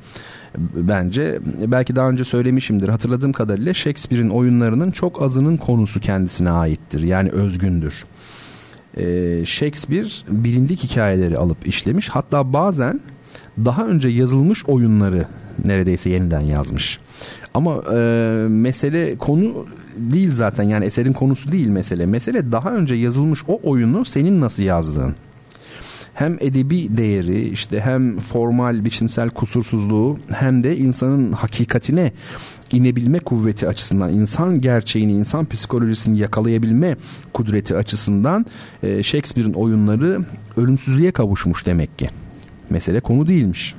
bence. Belki daha önce söylemişimdir. Hatırladığım kadarıyla Shakespeare'in oyunlarının çok azının konusu kendisine aittir. Yani özgündür. Ee, Shakespeare bilindik hikayeleri alıp işlemiş. Hatta bazen daha önce yazılmış oyunları neredeyse yeniden yazmış. Ama e, mesele konu değil zaten yani eserin konusu değil mesele. Mesele daha önce yazılmış o oyunu senin nasıl yazdığın hem edebi değeri işte hem formal biçimsel kusursuzluğu hem de insanın hakikatine inebilme kuvveti açısından insan gerçeğini insan psikolojisini yakalayabilme kudreti açısından e, Shakespeare'in oyunları ölümsüzlüğe kavuşmuş demek ki. Mesele konu değilmiş.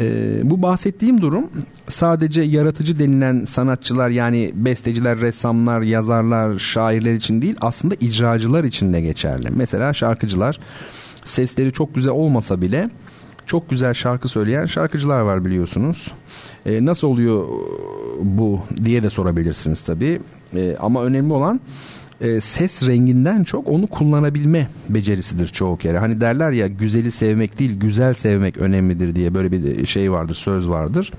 Ee, bu bahsettiğim durum sadece yaratıcı denilen sanatçılar yani besteciler, ressamlar, yazarlar, şairler için değil aslında icracılar için de geçerli. Mesela şarkıcılar sesleri çok güzel olmasa bile çok güzel şarkı söyleyen şarkıcılar var biliyorsunuz. E, nasıl oluyor bu diye de sorabilirsiniz tabii. E, ama önemli olan e, ses renginden çok onu kullanabilme becerisidir çoğu kere. Hani derler ya güzeli sevmek değil güzel sevmek önemlidir diye böyle bir şey vardır söz vardır.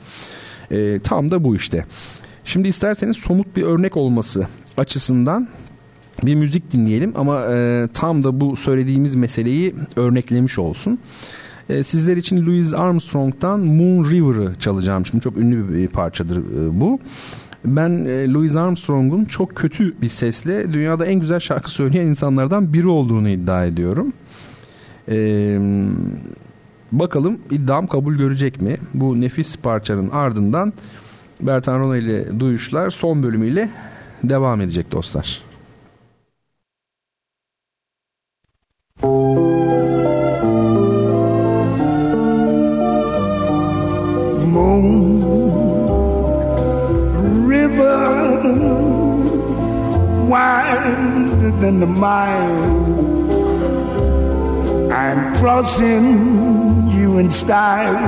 E, tam da bu işte. Şimdi isterseniz somut bir örnek olması açısından bir müzik dinleyelim ama e, tam da bu söylediğimiz meseleyi örneklemiş olsun. E, sizler için Louis Armstrong'dan Moon River'ı çalacağım. Şimdi çok ünlü bir parçadır e, bu. Ben e, Louis Armstrong'un çok kötü bir sesle dünyada en güzel şarkı söyleyen insanlardan biri olduğunu iddia ediyorum. Ee, bakalım iddiam kabul görecek mi? Bu nefis parçanın ardından Bertan Rona ile Duyuşlar son bölümüyle devam edecek dostlar. Moon wider than the mile. I'm crossing you in style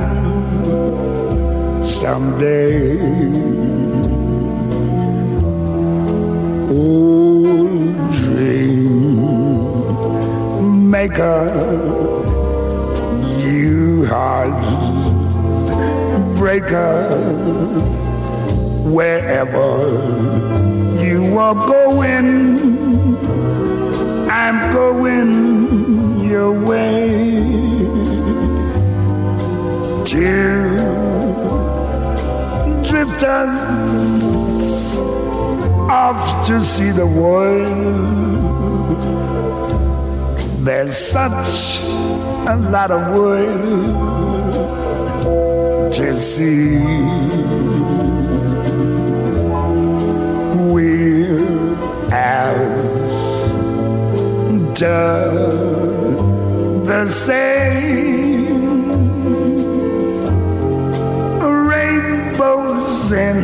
someday. Old dream maker, you heart breaker, wherever you are going, I'm going your way. Two drifters off to see the world. There's such a lot of world to see. Done the same. Rainbows and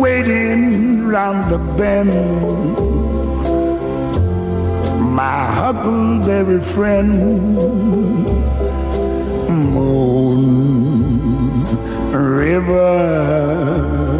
waiting round the bend. My huckleberry friend, Moon River.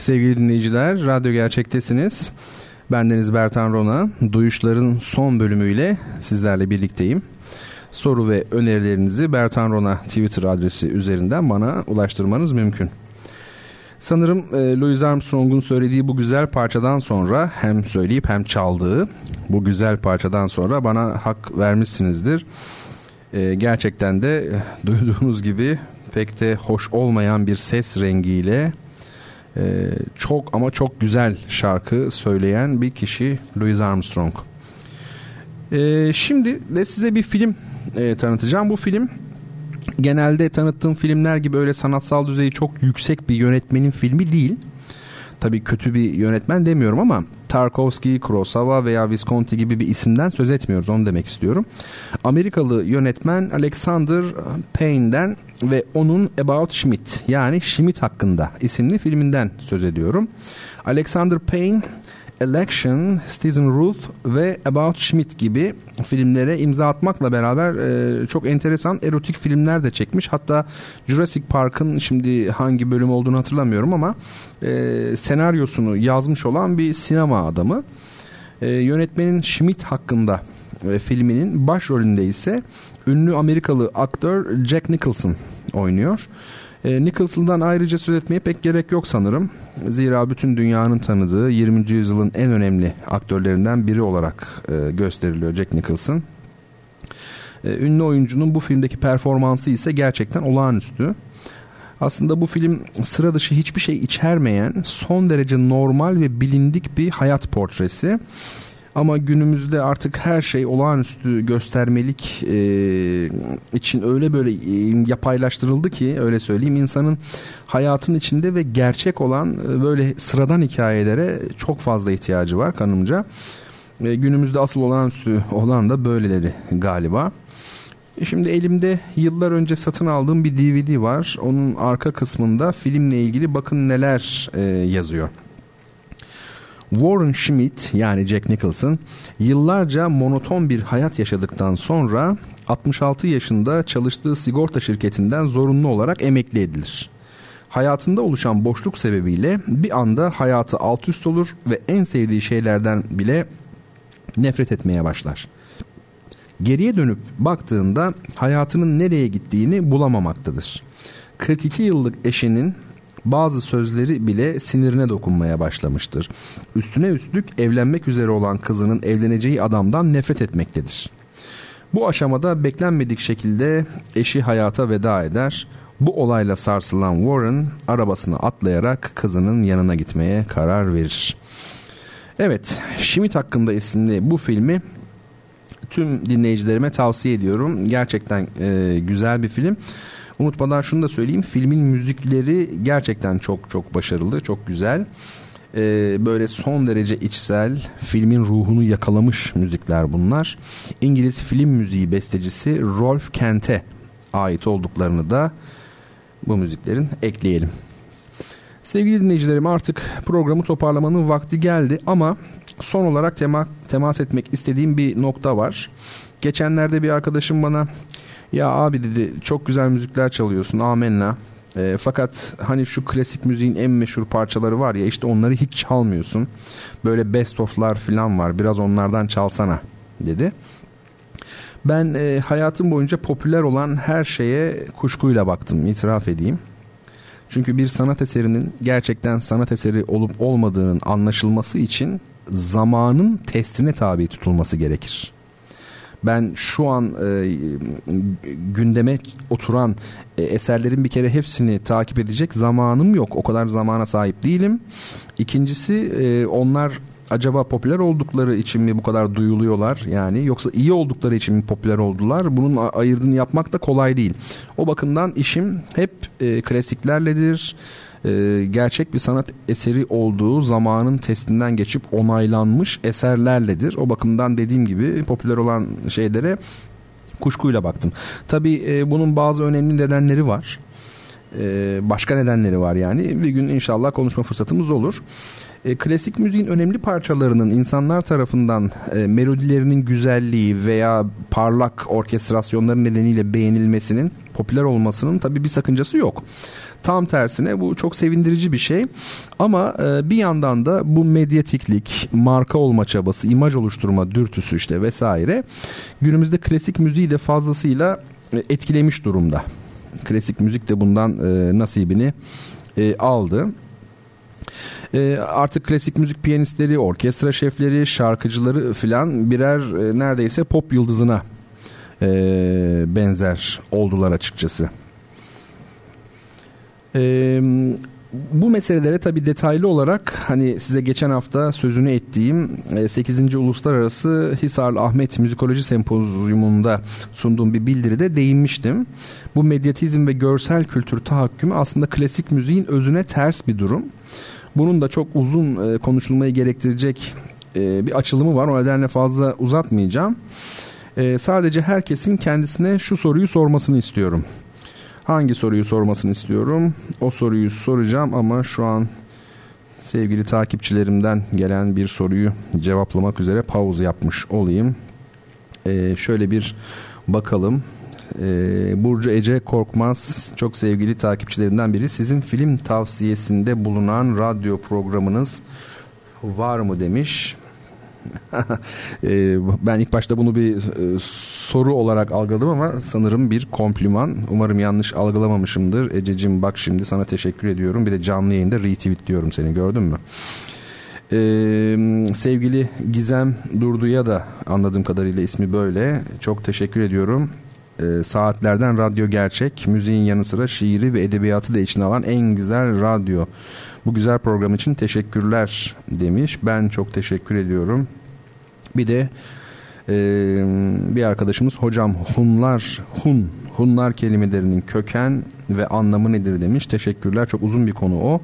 Sevgili dinleyiciler, Radyo Gerçek'tesiniz. Bendeniz Bertan Rona. Duyuşların son bölümüyle sizlerle birlikteyim. Soru ve önerilerinizi Bertan Rona Twitter adresi üzerinden bana ulaştırmanız mümkün. Sanırım e, Louis Armstrong'un söylediği bu güzel parçadan sonra hem söyleyip hem çaldığı bu güzel parçadan sonra bana hak vermişsinizdir. E, gerçekten de duyduğunuz gibi pek de hoş olmayan bir ses rengiyle ee, çok ama çok güzel şarkı söyleyen bir kişi Louis Armstrong. Ee, şimdi de size bir film e, tanıtacağım. Bu film genelde tanıttığım filmler gibi öyle sanatsal düzeyi çok yüksek bir yönetmenin filmi değil. tabii kötü bir yönetmen demiyorum ama Tarkovsky, Kurosawa veya Visconti gibi bir isimden söz etmiyoruz onu demek istiyorum. Amerikalı yönetmen Alexander Payne'den ve onun About Schmidt yani Schmidt hakkında isimli filminden söz ediyorum. Alexander Payne Election, Stephen Ruth ve About Schmidt gibi filmlere imza atmakla beraber e, çok enteresan erotik filmler de çekmiş. Hatta Jurassic Park'ın şimdi hangi bölüm olduğunu hatırlamıyorum ama e, senaryosunu yazmış olan bir sinema adamı. E, yönetmenin Schmidt hakkında e, filminin başrolünde ise ünlü Amerikalı aktör Jack Nicholson oynuyor. Nicholson'dan ayrıca söz etmeye pek gerek yok sanırım. Zira bütün dünyanın tanıdığı 20. yüzyılın en önemli aktörlerinden biri olarak e, gösteriliyor Jack Nicholson. E, ünlü oyuncunun bu filmdeki performansı ise gerçekten olağanüstü. Aslında bu film sıra dışı hiçbir şey içermeyen son derece normal ve bilindik bir hayat portresi. Ama günümüzde artık her şey olağanüstü göstermelik e, için öyle böyle e, yapaylaştırıldı ki öyle söyleyeyim insanın hayatın içinde ve gerçek olan e, böyle sıradan hikayelere çok fazla ihtiyacı var kanımca. E, günümüzde asıl olağanüstü olan da böyleleri galiba. Şimdi elimde yıllar önce satın aldığım bir DVD var. Onun arka kısmında filmle ilgili bakın neler e, yazıyor. Warren Schmidt yani Jack Nicholson yıllarca monoton bir hayat yaşadıktan sonra 66 yaşında çalıştığı sigorta şirketinden zorunlu olarak emekli edilir. Hayatında oluşan boşluk sebebiyle bir anda hayatı alt üst olur ve en sevdiği şeylerden bile nefret etmeye başlar. Geriye dönüp baktığında hayatının nereye gittiğini bulamamaktadır. 42 yıllık eşinin bazı sözleri bile sinirine dokunmaya başlamıştır. Üstüne üstlük evlenmek üzere olan kızının evleneceği adamdan nefret etmektedir. Bu aşamada beklenmedik şekilde eşi hayata veda eder. Bu olayla sarsılan Warren arabasını atlayarak kızının yanına gitmeye karar verir. Evet, Schmidt hakkında isimli bu filmi tüm dinleyicilerime tavsiye ediyorum. Gerçekten e, güzel bir film. Unutmadan şunu da söyleyeyim. Filmin müzikleri gerçekten çok çok başarılı, çok güzel. Ee, böyle son derece içsel, filmin ruhunu yakalamış müzikler bunlar. İngiliz film müziği bestecisi Rolf Kent'e ait olduklarını da bu müziklerin ekleyelim. Sevgili dinleyicilerim artık programı toparlamanın vakti geldi ama son olarak tema, temas etmek istediğim bir nokta var. Geçenlerde bir arkadaşım bana ya abi dedi çok güzel müzikler çalıyorsun amenna. E, fakat hani şu klasik müziğin en meşhur parçaları var ya işte onları hiç çalmıyorsun. Böyle best of'lar falan var biraz onlardan çalsana dedi. Ben e, hayatım boyunca popüler olan her şeye kuşkuyla baktım itiraf edeyim. Çünkü bir sanat eserinin gerçekten sanat eseri olup olmadığının anlaşılması için zamanın testine tabi tutulması gerekir ben şu an e, gündeme oturan e, eserlerin bir kere hepsini takip edecek zamanım yok. O kadar zamana sahip değilim. İkincisi e, onlar acaba popüler oldukları için mi bu kadar duyuluyorlar yani yoksa iyi oldukları için mi popüler oldular bunun ayırdığını yapmak da kolay değil o bakımdan işim hep e, klasiklerledir e, gerçek bir sanat eseri olduğu zamanın testinden geçip onaylanmış eserlerledir. O bakımdan dediğim gibi popüler olan şeylere kuşkuyla baktım. Tabii e, bunun bazı önemli nedenleri var. E, başka nedenleri var yani. Bir gün inşallah konuşma fırsatımız olur. E, klasik müziğin önemli parçalarının insanlar tarafından e, melodilerinin güzelliği veya parlak orkestrasyonları nedeniyle beğenilmesinin, popüler olmasının tabii bir sakıncası yok. Tam tersine bu çok sevindirici bir şey. Ama e, bir yandan da bu medyatiklik, marka olma çabası, imaj oluşturma dürtüsü işte vesaire günümüzde klasik müziği de fazlasıyla e, etkilemiş durumda. Klasik müzik de bundan e, nasibini aldı. Artık klasik müzik piyanistleri, orkestra şefleri, şarkıcıları filan birer neredeyse pop yıldızına benzer oldular açıkçası. Ee, bu meselelere tabii detaylı olarak hani size geçen hafta sözünü ettiğim 8. E, Uluslararası Hisarlı Ahmet Müzikoloji Sempozyumunda sunduğum bir bildiride değinmiştim. Bu medyatizm ve görsel kültür tahakkümü aslında klasik müziğin özüne ters bir durum. Bunun da çok uzun konuşulmayı gerektirecek bir açılımı var. O nedenle fazla uzatmayacağım. Sadece herkesin kendisine şu soruyu sormasını istiyorum. Hangi soruyu sormasını istiyorum? O soruyu soracağım ama şu an sevgili takipçilerimden gelen bir soruyu cevaplamak üzere pause yapmış olayım. Ee, şöyle bir bakalım. Ee, Burcu Ece Korkmaz çok sevgili takipçilerimden biri. Sizin film tavsiyesinde bulunan radyo programınız var mı demiş. Ee, ben ilk başta bunu bir e, soru olarak algıladım ama sanırım bir kompliman. Umarım yanlış algılamamışımdır. Ececiğim bak şimdi sana teşekkür ediyorum. Bir de canlı yayında retweet diyorum seni gördün mü? Ee, sevgili Gizem Durdu'ya da anladığım kadarıyla ismi böyle. Çok teşekkür ediyorum. Ee, saatlerden radyo gerçek, müziğin yanı sıra şiiri ve edebiyatı da içine alan en güzel radyo. Bu güzel program için teşekkürler demiş. Ben çok teşekkür ediyorum. Bir de e, bir arkadaşımız hocam Hunlar, Hun, Hunlar kelimelerinin köken ve anlamı nedir demiş. Teşekkürler. Çok uzun bir konu o.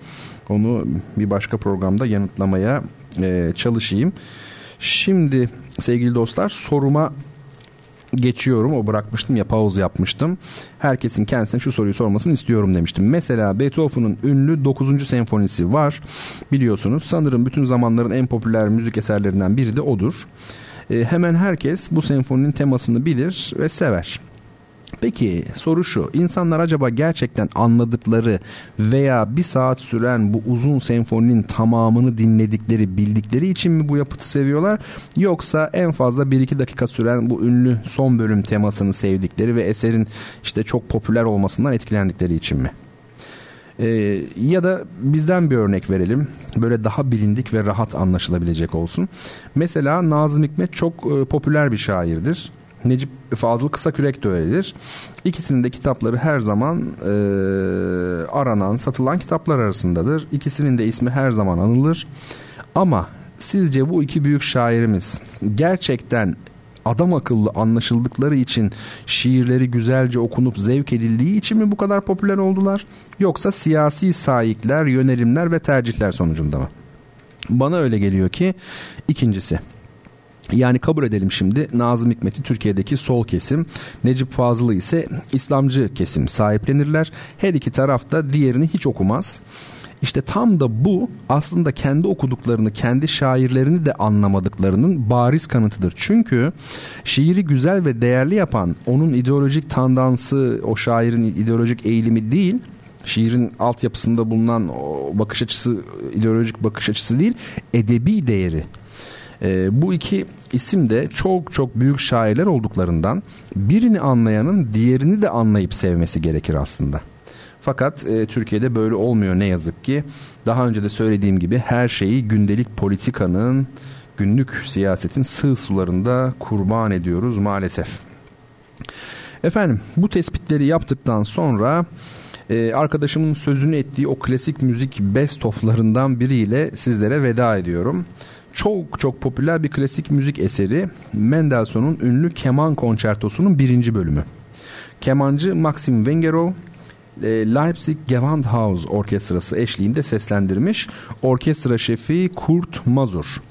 Onu bir başka programda yanıtlamaya e, çalışayım. Şimdi sevgili dostlar soruma geçiyorum. O bırakmıştım ya pause yapmıştım. Herkesin kendisine şu soruyu sormasını istiyorum demiştim. Mesela Beethoven'ın ünlü 9. senfonisi var. Biliyorsunuz sanırım bütün zamanların en popüler müzik eserlerinden biri de odur. E, hemen herkes bu senfoninin temasını bilir ve sever. Peki soru şu insanlar acaba gerçekten anladıkları veya bir saat süren bu uzun senfoninin tamamını dinledikleri bildikleri için mi bu yapıtı seviyorlar yoksa en fazla 1-2 dakika süren bu ünlü son bölüm temasını sevdikleri ve eserin işte çok popüler olmasından etkilendikleri için mi? Ee, ya da bizden bir örnek verelim. Böyle daha bilindik ve rahat anlaşılabilecek olsun. Mesela Nazım Hikmet çok e, popüler bir şairdir. Necip Fazıl Kısakürek de öyledir. İkisinin de kitapları her zaman e, aranan, satılan kitaplar arasındadır. İkisinin de ismi her zaman anılır. Ama sizce bu iki büyük şairimiz gerçekten adam akıllı anlaşıldıkları için şiirleri güzelce okunup zevk edildiği için mi bu kadar popüler oldular? Yoksa siyasi sahipler, yönelimler ve tercihler sonucunda mı? Bana öyle geliyor ki ikincisi. Yani kabul edelim şimdi Nazım Hikmet'i Türkiye'deki sol kesim, Necip Fazıl'ı ise İslamcı kesim sahiplenirler. Her iki taraf da diğerini hiç okumaz. İşte tam da bu aslında kendi okuduklarını, kendi şairlerini de anlamadıklarının bariz kanıtıdır. Çünkü şiiri güzel ve değerli yapan onun ideolojik tandansı, o şairin ideolojik eğilimi değil, şiirin altyapısında bulunan o bakış açısı, ideolojik bakış açısı değil, edebi değeri. E, bu iki isim de çok çok büyük şairler olduklarından birini anlayanın diğerini de anlayıp sevmesi gerekir aslında. Fakat e, Türkiye'de böyle olmuyor ne yazık ki. Daha önce de söylediğim gibi her şeyi gündelik politikanın, günlük siyasetin sığ sularında kurban ediyoruz maalesef. Efendim bu tespitleri yaptıktan sonra e, arkadaşımın sözünü ettiği o klasik müzik best of'larından biriyle sizlere veda ediyorum çok çok popüler bir klasik müzik eseri Mendelssohn'un ünlü keman konçertosunun birinci bölümü. Kemancı Maxim Wengerov e, Leipzig Gewandhaus Orkestrası eşliğinde seslendirmiş. Orkestra şefi Kurt Mazur.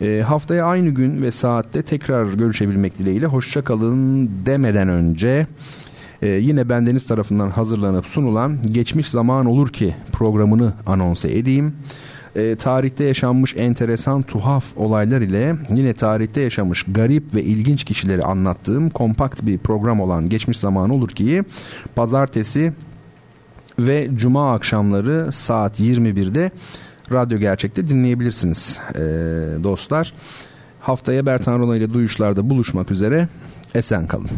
E, haftaya aynı gün ve saatte tekrar görüşebilmek dileğiyle hoşçakalın demeden önce e, yine bendeniz tarafından hazırlanıp sunulan Geçmiş Zaman Olur Ki programını anonse edeyim e, tarihte yaşanmış enteresan tuhaf olaylar ile yine tarihte yaşamış garip ve ilginç kişileri anlattığım kompakt bir program olan Geçmiş Zaman Olur ki pazartesi ve cuma akşamları saat 21'de Radyo Gerçek'te dinleyebilirsiniz e, dostlar. Haftaya Bertan Rona ile Duyuşlar'da buluşmak üzere. Esen kalın.